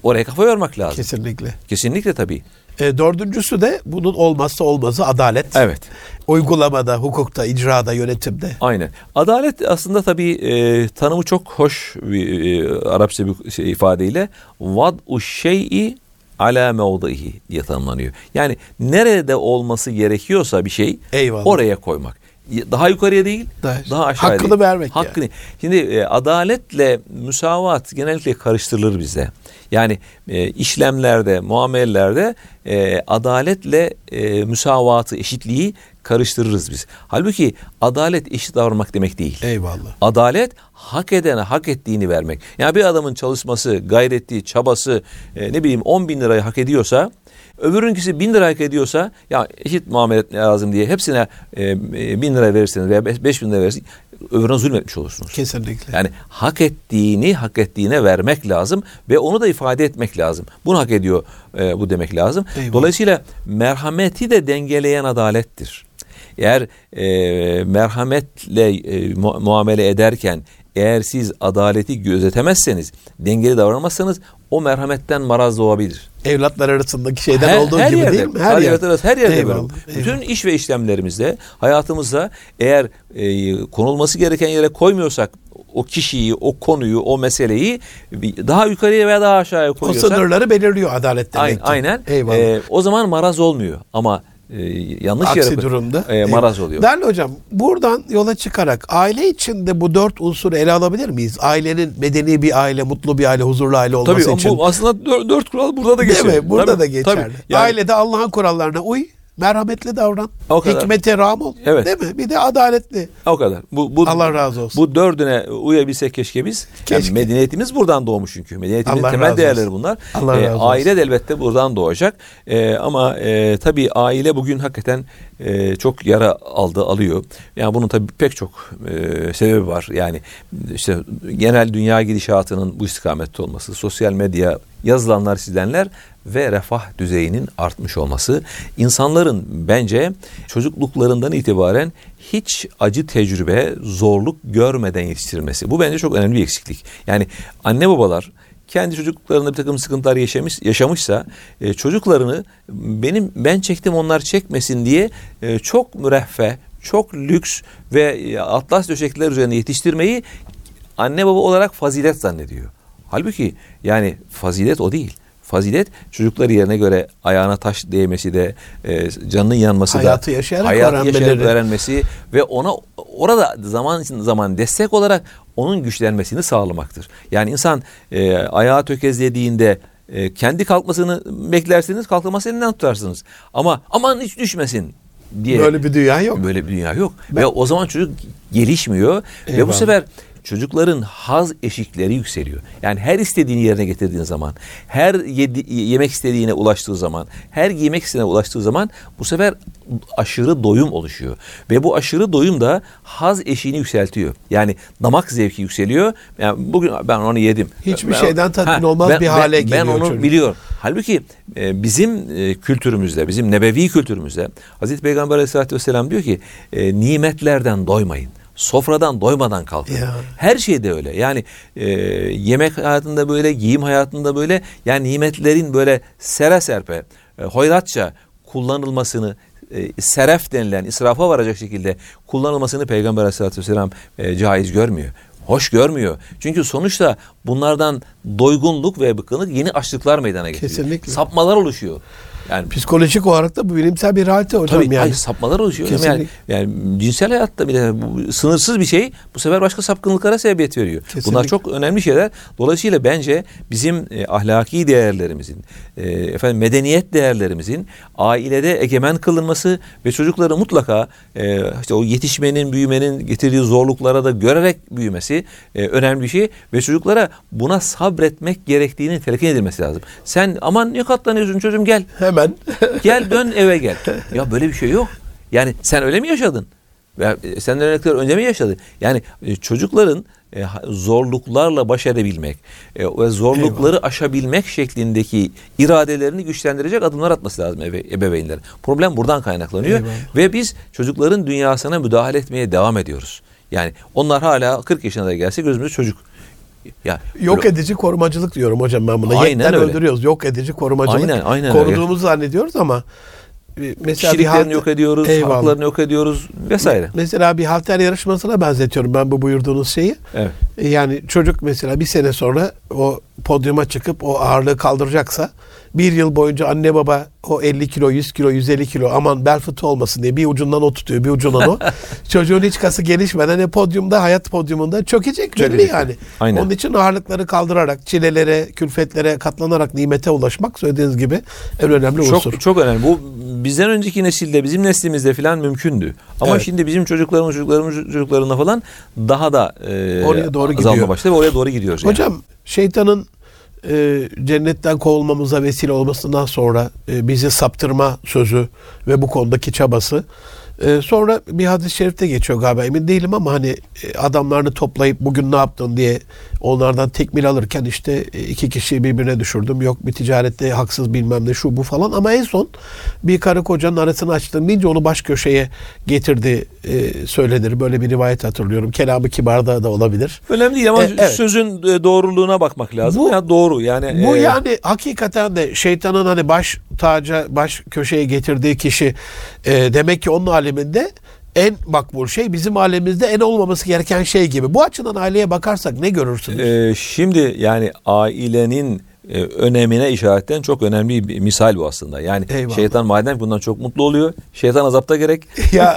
Oraya kafa yormak lazım. Kesinlikle. Kesinlikle tabii. E, dördüncüsü de bunun olmazsa olmazı adalet. Evet. Uygulamada, hukukta, icrada, yönetimde. Aynen. Adalet aslında tabii e, tanımı çok hoş bir e, Arapça bir şey, ifadeyle vad u şey'i ala mevdihi diye tanımlanıyor. Yani nerede olması gerekiyorsa bir şey Eyvallah. oraya koymak. Daha yukarıya değil, Daha- daha, aşağıya hakkını değil. vermek Hakkını. Şimdi e, adaletle müsavat genellikle karıştırılır bizde. Yani e, işlemlerde, muamelelerde e, adaletle e, müsavatı, eşitliği karıştırırız biz. Halbuki adalet eşit davranmak demek değil. Eyvallah. Adalet hak edene hak ettiğini vermek. Yani bir adamın çalışması, gayretli, çabası e, ne bileyim 10 bin lirayı hak ediyorsa öbürünkisi bin lira hak ediyorsa ya eşit muamele lazım diye hepsine e, e, bin lira verirseniz veya beş bin lira verirseniz öbürüne zulmetmiş olursunuz. Kesinlikle. Yani hak ettiğini hak ettiğine vermek lazım ve onu da ifade etmek lazım. Bunu hak ediyor e, bu demek lazım. Eyvallah. Dolayısıyla merhameti de dengeleyen adalettir. Eğer e, merhametle e, mu- muamele ederken eğer siz adaleti gözetemezseniz, dengeli davranmazsanız o merhametten maraz doğabilir. Evlatlar arasındaki şeyden olduğu gibi yerde, değil mi? Her yerde, her yerde Eyvallah, eyvallah. Bütün iş ve işlemlerimizde, hayatımızda eğer e, konulması gereken yere koymuyorsak o kişiyi, o konuyu, o meseleyi daha yukarıya veya daha aşağıya o koyuyorsak sınırları belirliyor adalet demek aynen, ki. aynen Eyvallah. e, o zaman maraz olmuyor ama e, yanlış yere Aksi koy- durumda. e, maraz oluyor. Değerli hocam buradan yola çıkarak aile içinde bu dört unsuru ele alabilir miyiz? Ailenin medeni bir aile, mutlu bir aile, huzurlu aile olması Tabii için. bu aslında dört, dört kural burada da Değil geçerli. mi? Burada Tabii, da geçerli. tabii. Yani- Ailede Allah'ın kurallarına uy, merhametli davran, O kadar. hikmete ram ol. Evet. Değil mi? Bir de adaletli. O kadar. Bu, bu, Allah razı olsun. Bu dördüne uyabilsek keşke biz. Yani Keşke. medeniyetimiz buradan doğmuş çünkü. Medeniyetimin Allah temel değerleri olsun. bunlar. Allah Ee, razı olsun. aile de elbette buradan doğacak. Ee, ama e, tabii aile bugün hakikaten e, çok yara aldı, alıyor. Yani bunun tabii pek çok e, sebebi var. Yani işte genel dünya gidişatının bu istikamette olması, sosyal medya, yazılanlar, çizilenler ve refah düzeyinin artmış olması insanların bence çocukluklarından itibaren hiç acı tecrübe, zorluk görmeden yetiştirilmesi. Bu bence çok önemli bir eksiklik. Yani anne babalar kendi çocukluklarında bir takım sıkıntılar yaşamış yaşamışsa e, çocuklarını benim ben çektim onlar çekmesin diye e, çok müreffeh, çok lüks ve e, atlas döşekler üzerine yetiştirmeyi anne baba olarak fazilet zannediyor. Halbuki yani fazilet o değil. Fazilet çocuklar yerine göre ayağına taş değmesi de e, canının yanması Hayatı da yaşayarak hayatı yaşayarak öğrenmesi ve ona orada zaman zaman destek olarak onun güçlenmesini sağlamaktır. Yani insan e, ayağı tökezlediğinde e, kendi kalkmasını beklersiniz, kalkması elinden tutarsınız. Ama aman hiç düşmesin diye Böyle bir dünya yok. Böyle bir dünya yok. Ve o zaman çocuk gelişmiyor ve Eyvallah. bu sefer çocukların haz eşikleri yükseliyor. Yani her istediğini yerine getirdiğin zaman, her yedi, yemek istediğine ulaştığı zaman, her giymek istediğine ulaştığı zaman bu sefer aşırı doyum oluşuyor. Ve bu aşırı doyum da haz eşiğini yükseltiyor. Yani damak zevki yükseliyor. Yani bugün ben onu yedim. Hiçbir Ben- şeyden tatmin olmaz bir hale ben, geliyor Ben onu çocuk. biliyorum. Halbuki e, bizim e, kültürümüzde, bizim nebevi kültürümüzde Hazreti Peygamber Aleyhisselatü Vesselam diyor ki e, nimetlerden doymayın. Sofradan doymadan kalkın. Ya. Her şeyde öyle. Yani e, yemek hayatında böyle, giyim hayatında böyle. Yani nimetlerin böyle sere serpe, e, hoyratça kullanılmasını e, seref denilen israfa varacak şekilde kullanılmasını Peygamber Aleyhisselatü Vesselam e, caiz görmüyor. Hoş görmüyor. Çünkü sonuçta bunlardan doygunluk ve bıkkınlık yeni açlıklar meydana getiriyor. Kesinlikle. Sapmalar oluşuyor. Yani Psikolojik olarak da bu bilimsel bir realite hocam Tabii yani. hayır, sapmalar oluşuyor. Yani, Kesinlikle. yani cinsel hayatta bile bu sınırsız bir şey bu sefer başka sapkınlıklara sebebiyet veriyor. Kesinlikle. Bunlar çok önemli şeyler. Dolayısıyla bence bizim e, ahlaki değerlerimizin, e, efendim medeniyet değerlerimizin ailede egemen kılınması ve çocukları mutlaka e, işte o yetişmenin, büyümenin getirdiği zorluklara da görerek büyümesi e, önemli bir şey ve çocuklara buna sabretmek gerektiğini telkin edilmesi lazım. Sen aman ne katlanıyorsun çocuğum gel. Hemen. <laughs> Gel dön eve gel. Ya böyle bir şey yok. Yani sen öyle mi yaşadın? Ve e, sen örnekler önce mi yaşadın? Yani e, çocukların e, zorluklarla baş edebilmek ve zorlukları aşabilmek şeklindeki iradelerini güçlendirecek adımlar atması lazım ebe, ebeveynlerin. Problem buradan kaynaklanıyor Eyvallah. ve biz çocukların dünyasına müdahale etmeye devam ediyoruz. Yani onlar hala 40 yaşına da gelse gözümüz çocuk. Ya Yok edici korumacılık diyorum hocam ben buna. Aynen Yetten öyle. öldürüyoruz. Yok edici korumacılık. Aynen, aynen öyle. Koruduğumuzu zannediyoruz ama e, mesela bir kişiliklerini halt- yok ediyoruz, Eyvallah. haklarını yok ediyoruz vesaire. Mesela bir halter yarışmasına benzetiyorum ben bu buyurduğunuz şeyi. Evet. E, Yani çocuk mesela bir sene sonra o podyuma çıkıp o ağırlığı kaldıracaksa bir yıl boyunca anne baba o 50 kilo, 100 kilo, 150 kilo aman bel fıtığı olmasın diye bir ucundan o tutuyor, bir ucundan o. <laughs> Çocuğun hiç kası gelişmeden e, podyumda, hayat podyumunda çökecek belli Çökecek. yani. Aynen. Onun için ağırlıkları kaldırarak, çilelere, külfetlere katlanarak nimete ulaşmak söylediğiniz gibi en önemli unsur. Çok çok önemli. Bu bizden önceki nesilde, bizim neslimizde falan mümkündü. Ama Evet. şimdi bizim çocuklarımız, çocuklarımız, çocuklarına falan daha da e, Oraya doğru azalma gidiyor. başladı ve oraya doğru gidiyoruz. yani. Hocam şeytanın e, cennetten kovulmamıza vesile olmasından sonra e, bizi saptırma sözü ve bu konudaki çabası Ee, sonra bir hadis-i şerifte geçiyor galiba emin değilim ama hani e, adamlarını toplayıp bugün ne yaptın diye onlardan tekmil alırken işte e, iki kişiyi birbirine düşürdüm. Yok bir ticarette haksız bilmem ne şu bu falan ama en son bir karı kocanın arasını açtım deyince onu baş köşeye getirdi e, söylenir. Böyle bir rivayet hatırlıyorum. Kelamı kibarda da olabilir. Önemli değil ama E, evet. sözün e, doğruluğuna bakmak lazım. Bu- ya doğru yani. Bu e, yani hakikaten de şeytanın hani baş taca baş köşeye getirdiği kişi e, demek ki onun aleminde en makbul şey bizim alemimizde en olmaması gereken şey gibi. Bu açıdan aileye bakarsak ne görürsünüz? e, şimdi yani ailenin e, önemine işaretten çok önemli bir misal bu aslında. Yani Eyvallah. şeytan madem bundan çok mutlu oluyor. Şeytan azapta gerek. <laughs> ya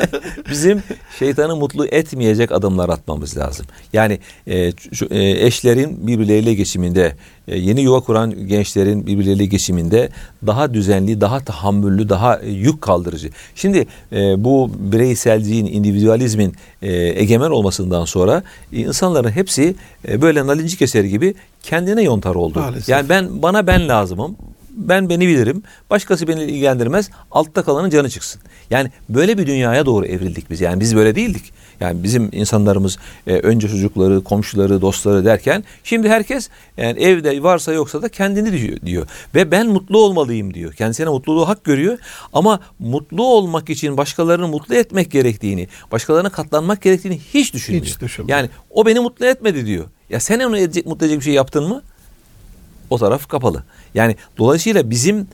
<laughs> Bizim şeytanı mutlu etmeyecek adımlar atmamız lazım. Yani e, şu- e, eşlerin birbirleriyle geçiminde, yeni yuva kuran gençlerin birbirleriyle geçiminde daha düzenli, daha tahammüllü, daha e, yük kaldırıcı. Şimdi e, bu bireyselciğin, individualizmin e, egemen olmasından sonra e, insanların hepsi e, böyle nalincik eseri gibi kendine yontar oldu. Maalesef. Yani ben bana ben lazımım. Ben beni bilirim. Başkası beni ilgilendirmez. Altta kalanın canı çıksın. Yani böyle bir dünyaya doğru evrildik biz. Yani biz böyle değildik. Yani bizim insanlarımız e, önce çocukları, komşuları, dostları derken şimdi herkes yani evde varsa yoksa da kendini diyor, diyor. Ve ben mutlu olmalıyım diyor. Kendisine mutluluğu hak görüyor ama mutlu olmak için başkalarını mutlu etmek gerektiğini, başkalarına katlanmak gerektiğini hiç düşünmüyor. Hiç düşünmüyor. Yani o beni mutlu etmedi diyor. Ya sen onu edecek, mutlu edecek bir şey yaptın mı? O taraf kapalı. Yani dolayısıyla bizim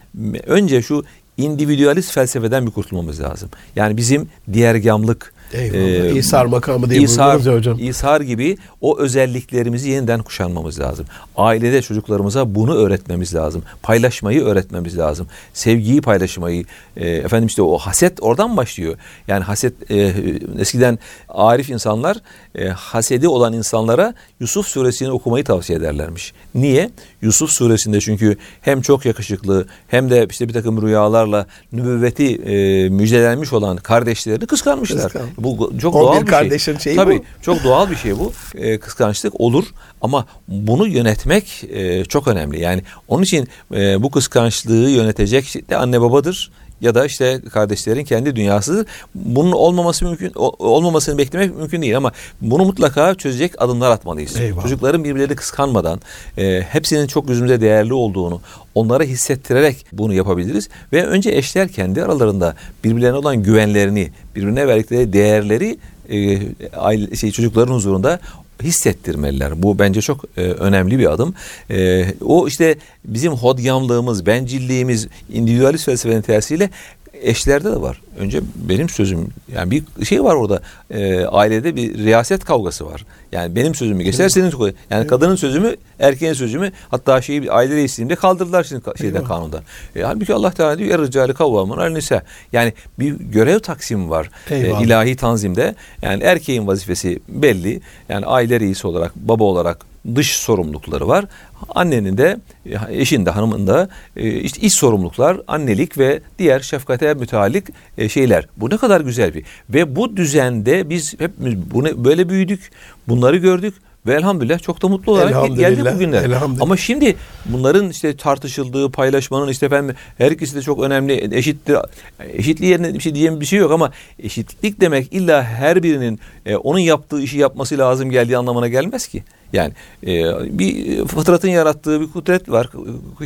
önce şu individualist felsefeden bir kurtulmamız lazım. Yani bizim diğergamlık, Eyvallah. İsar makamı diye ya hocam. İsar gibi o özelliklerimizi yeniden kuşanmamız lazım. Ailede çocuklarımıza bunu öğretmemiz lazım. Paylaşmayı öğretmemiz lazım. Sevgiyi paylaşmayı. e, efendim işte o haset oradan başlıyor. Yani haset e, eskiden arif insanlar e, hasedi olan insanlara Yusuf suresini okumayı tavsiye ederlermiş. Niye? Yusuf suresinde çünkü hem çok yakışıklı hem de işte bir takım rüyalarla nübüvveti e, müjdelenmiş olan kardeşlerini kıskanmışlar. Kıskan. Bu çok 11 doğal bir kardeşin şey. şeyi Tabii bu. çok doğal bir şey bu. <laughs> E, kıskançlık olur ama bunu yönetmek e, çok önemli. Yani onun için e, bu kıskançlığı yönetecek de anne babadır ya da işte kardeşlerin kendi dünyasıdır. Bunun olmaması mümkün olmamasını beklemek mümkün değil ama bunu mutlaka çözecek adımlar atmalıyız. Eyvallah. Çocukların birbirlerini kıskanmadan e, hepsinin çok gözümüzde değerli olduğunu onlara hissettirerek bunu yapabiliriz ve önce eşler kendi aralarında birbirlerine olan güvenlerini, birbirine verdikleri değerleri e, aile, şey çocukların huzurunda hissettirmeliler. Bu bence çok e, önemli bir adım. E, o işte bizim hodgamlığımız, bencilliğimiz, individualist felsefenin tersiyle eşlerde de var. Önce benim sözüm yani bir şey var orada e, ailede bir riyaset kavgası var. Yani benim sözümü geçer senin. Yani kadının sözü mü erkeğin sözü mü hatta şeyi aile reisliğinde kaldırdılar şimdi şeyden Eyvah. kanunda. E, halbuki Allah Teala diyor er-ricali kavvamun al nisa. Yani bir görev taksimi var e, ilahi tanzimde. Yani erkeğin vazifesi belli. Yani aile reisi olarak, baba olarak dış sorumlulukları var. Annenin de, eşin de, hanımın da e, işte iç sorumluluklar, annelik ve diğer şefkate müteallik e, şeyler. Bu ne kadar güzel bir. Ve bu düzende biz hepimiz bunu böyle büyüdük. Bunları gördük. Ve elhamdülillah çok da mutlu olarak geldik Elhamdülillah, bugünler. Ama şimdi bunların işte tartışıldığı, paylaşmanın işte efendim her ikisi de çok önemli, eşittir. Eşitliği yerine bir şey diyeyim bir şey yok ama eşitlik demek illa her birinin e, onun yaptığı işi yapması lazım geldiği anlamına gelmez ki. Yani e, bir fıtratın yarattığı bir kudret var.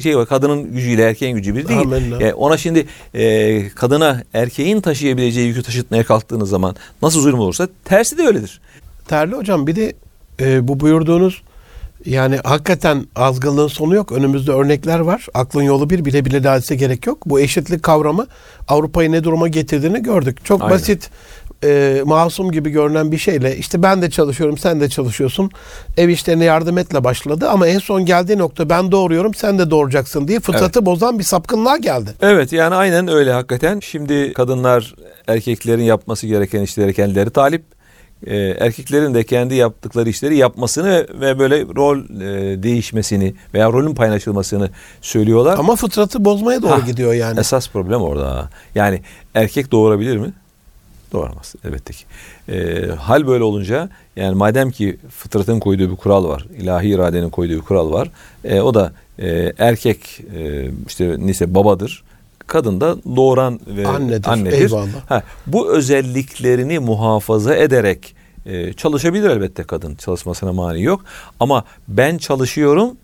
Şey var kadının gücüyle erkeğin gücü bir değil. Amenna. E, ona şimdi e, kadına erkeğin taşıyabileceği yükü taşıtmaya kalktığınız zaman nasıl zulüm olursa tersi de öyledir. Terli hocam bir de e, bu buyurduğunuz yani hakikaten azgınlığın sonu yok. Önümüzde örnekler var. Aklın yolu bir bile bile hadise gerek yok. Bu eşitlik kavramı Avrupa'yı ne duruma getirdiğini gördük. Çok Aynen. basit e, masum gibi görünen bir şeyle işte ben de çalışıyorum sen de çalışıyorsun ev işlerine yardım etle başladı ama en son geldiği nokta ben doğuruyorum sen de doğuracaksın diye fıtratı bozan bir sapkınlığa geldi. Evet yani aynen öyle hakikaten. Şimdi kadınlar erkeklerin yapması gereken işlere kendileri talip. Ee, erkeklerin de kendi yaptıkları işleri yapmasını ve böyle rol e, değişmesini veya rolün paylaşılmasını söylüyorlar. Ama fıtratı bozmaya doğru Ha, gidiyor yani. Esas problem orada. Yani erkek doğurabilir mi? Doğuramaz elbette ki. Ee, hal böyle olunca yani madem ki fıtratın koyduğu bir kural var, ilahi iradenin koyduğu bir kural var. e, o da e, erkek e, işte neyse babadır, kadın da doğuran ve Annedir, annedir. eyvallah. Ha, bu özelliklerini muhafaza ederek e, çalışabilir elbette kadın. Çalışmasına mani yok. Ama ben çalışıyorum, e,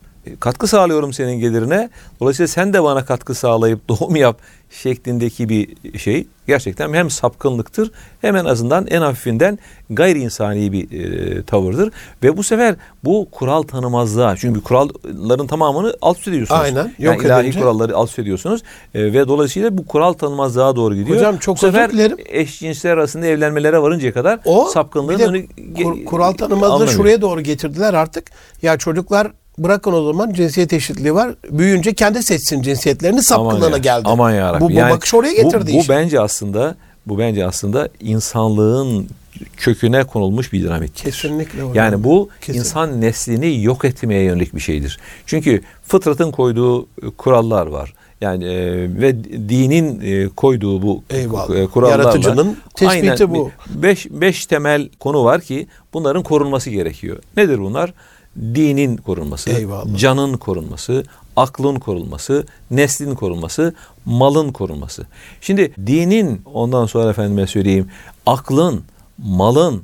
katkı sağlıyorum senin gelirine. Dolayısıyla sen de bana katkı sağlayıp <laughs> doğum yap şeklindeki bir şey gerçekten hem sapkınlıktır hem en azından en hafifinden gayri insani bir e, tavırdır. Ve bu sefer bu kural tanımazlığa çünkü kuralların tamamını alt üst ediyorsunuz. Aynen, yok Yani ilahi edince. kuralları alt üst ediyorsunuz E, ve dolayısıyla bu kural tanımazlığa doğru gidiyor. Hocam çok bu sefer dilerim. eşcinsler arasında evlenmelere varıncaya kadar O sapkınlığın bir de önü kur- kural tanımazlığı şuraya doğru getirdiler artık. Ya çocuklar bırakın o zaman cinsiyet eşitliği var. Büyüyünce kendi seçsin cinsiyetlerini sapkınlığına ya, geldi. Aman ya Bu, bu bakış oraya getirdi bu, bu işte. bence aslında bu bence aslında insanlığın köküne konulmuş bir dinamittir. Kesinlikle hocam. Yani bu Kesin. insan neslini yok etmeye yönelik bir şeydir. Çünkü fıtratın koyduğu e, kurallar var. Yani e, ve dinin e, koyduğu bu Eyvallah. e, kurallarla Yaratıcının tespiti aynen bu. Beş, beş temel konu var ki bunların korunması gerekiyor. Nedir bunlar? Dinin korunması, Eyvallah. canın korunması, aklın korunması, neslin korunması, malın korunması. Şimdi dinin ondan sonra efendime söyleyeyim aklın, malın,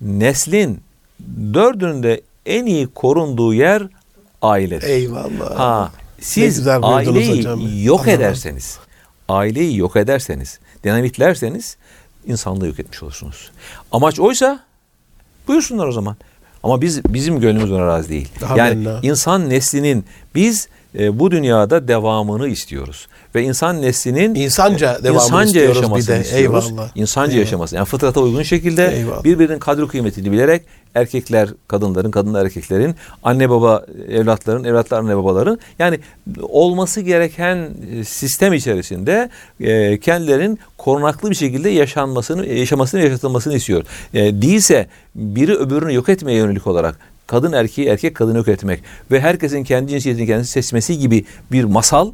neslin dördünde en iyi korunduğu yer ailedir. Eyvallah. Ha, siz aileyi hocam. yok Anladım. ederseniz, aileyi yok ederseniz, dinamitlerseniz insanlığı yok etmiş olursunuz. Amaç oysa buyursunlar o zaman. Ama biz bizim gönlümüz ona razı değil. Yani insan neslinin biz e, bu dünyada devamını istiyoruz ve insan neslinin İnsanca devamını insanca istiyoruz bir yaşamasını de. istiyoruz. Eyvallah. İnsanca Eyvallah. yaşaması. Yani fıtrata uygun şekilde Eyvallah. birbirinin kadri kıymetini bilerek erkekler kadınların, kadınlar erkeklerin, anne baba evlatların, evlatlar anne babaların yani olması gereken e, sistem içerisinde e, kendilerinin korunaklı bir şekilde yaşanmasını, yaşamasını, yaşatılmasını istiyor. E, değilse biri öbürünü yok etmeye yönelik olarak kadın erkeği, erkek kadını yok etmek ve herkesin kendi cinsiyetini kendisi seçmesi gibi bir masal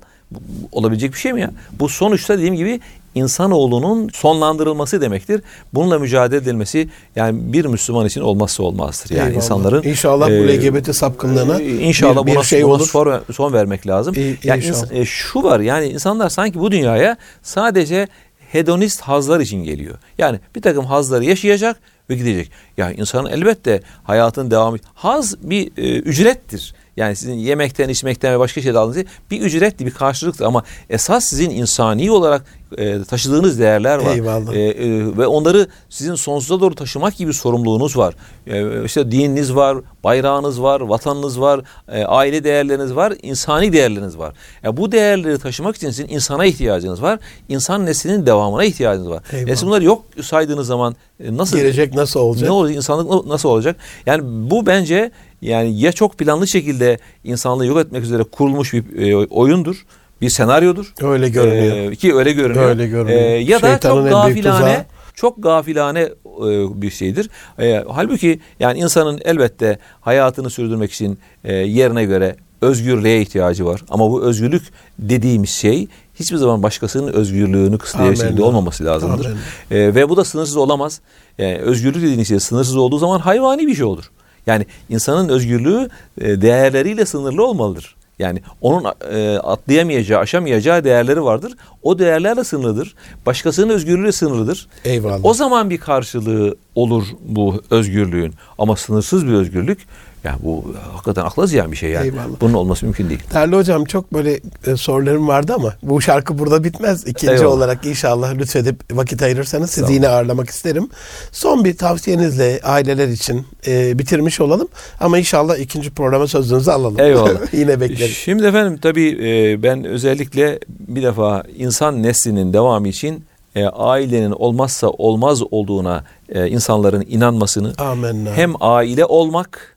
olabilecek bir şey mi ya? Bu sonuçta dediğim gibi insanoğlunun sonlandırılması demektir. Bununla mücadele edilmesi yani bir Müslüman için olmazsa olmazdır. Yani Eyvallah. insanların İnşallah bu e, LGBT sapkınlığına e, inşallah bir, bir buna, şey buna olur. son, son vermek lazım. İyi- yani ins- e, şu var yani insanlar sanki bu dünyaya sadece hedonist hazlar için geliyor. Yani bir takım hazları yaşayacak ve gidecek. Yani insanın elbette hayatın devamı haz bir e, ücrettir. Yani sizin yemekten, içmekten ve başka şeyden aldığınız bir ücretti, bir karşılıktır. Ama esas sizin insani olarak e, taşıdığınız değerler var. Eyvallah. E, e, ve onları sizin sonsuza doğru taşımak gibi sorumluluğunuz var. E, işte dininiz var, bayrağınız var, vatanınız var, e, aile değerleriniz var, insani değerleriniz var. E, bu değerleri taşımak için sizin insana ihtiyacınız var. İnsan neslinin devamına ihtiyacınız var. Eyvallah. E, siz bunları yok saydığınız zaman e, nasıl Gelecek nasıl olacak? ne olacak? İnsanlık nasıl olacak? Yani bu bence yani ya çok planlı şekilde insanlığı yok etmek üzere kurulmuş bir e, oyundur, bir senaryodur. Öyle görünüyor. Ee, ki öyle görünüyor. Öyle görünüyor. Ee, ya da Şeytanın çok gafilane çok gafilane e, bir şeydir. E, halbuki yani insanın elbette hayatını sürdürmek için e, yerine göre özgürlüğe ihtiyacı var. Ama bu özgürlük dediğimiz şey hiçbir zaman başkasının özgürlüğünü kısıtlayacak Amenna. şekilde olmaması lazımdır. E, ve bu da sınırsız olamaz. Yani özgürlük dediğiniz şey sınırsız olduğu zaman hayvani bir şey olur. Yani insanın özgürlüğü e, değerleriyle sınırlı olmalıdır. Yani onun e, atlayamayacağı, aşamayacağı değerleri vardır. O değerlerle sınırlıdır. Başkasının özgürlüğü sınırlıdır. Eyvallah. O zaman bir karşılığı olur bu özgürlüğün. Ama sınırsız bir özgürlük, yani bu hakikaten akla ziyan bir şey yani. Eyvallah. Bunun olması mümkün değil. Değerli hocam çok böyle e, sorularım vardı ama bu şarkı burada bitmez. İkinci Eyvallah. olarak inşallah lütfedip vakit ayırırsanız sizi olun. yine ağırlamak isterim. Son bir tavsiyenizle aileler için e, bitirmiş olalım. Ama inşallah ikinci programa sözünüzü alalım. Eyvallah. <laughs> yine bekleriz. Şimdi efendim tabii e, ben özellikle bir defa insan neslinin devamı için e, ailenin olmazsa olmaz olduğuna e, insanların inanmasını Amenna. hem aile olmak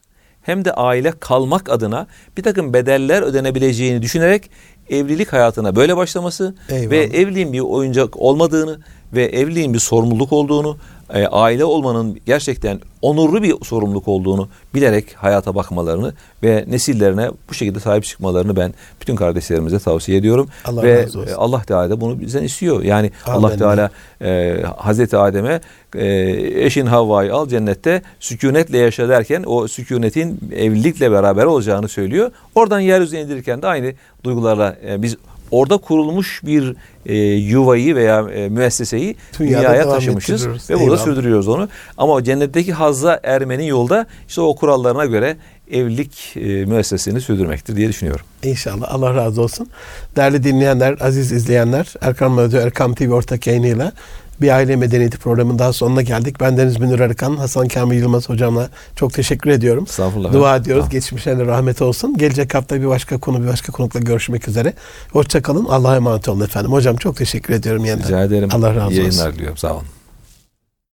hem de aile kalmak adına bir takım bedeller ödenebileceğini düşünerek evlilik hayatına böyle başlaması Eyvallah. ve evliliğin bir oyuncak olmadığını ve evliliğin bir sorumluluk olduğunu, e, aile olmanın gerçekten onurlu bir sorumluluk olduğunu bilerek hayata bakmalarını ve nesillerine bu şekilde sahip çıkmalarını ben bütün kardeşlerimize tavsiye ediyorum. Allah ve razı olsun. e, Allah Teala da bunu bizden istiyor. Yani Amenna. Allah Teala e, Hazreti Adem'e e, eşin Havva'yı al cennette sükunetle yaşa derken o sükunetin evlilikle beraber olacağını söylüyor. Oradan yeryüzüne indirirken de aynı duygularla e, biz orada kurulmuş bir e, yuvayı veya e, müesseseyi Dünyada dünyaya taşımışız ve burada Eyvallah. sürdürüyoruz onu. Ama cennetteki hazza ermenin yolda işte o kurallarına göre evlilik e, müessesesini sürdürmektir diye düşünüyorum. İnşallah. Allah razı olsun. Değerli dinleyenler, aziz izleyenler, Erkam Radyo, Erkam TV ortak yayınıyla bir aile medeniyeti programının daha sonuna geldik. Ben Deniz Münir Arıkan, Hasan Kamil Yılmaz hocamla çok teşekkür ediyorum. Estağfurullah. Dua ediyoruz. Tamam. Geçmişlerine rahmet olsun. Gelecek hafta bir başka konu, bir başka konukla görüşmek üzere. Hoşçakalın. Allah'a emanet olun efendim. Hocam çok teşekkür ediyorum yeniden. Rica ederim. Allah razı İyi olsun. yayınlar diliyorum. Sağ olun.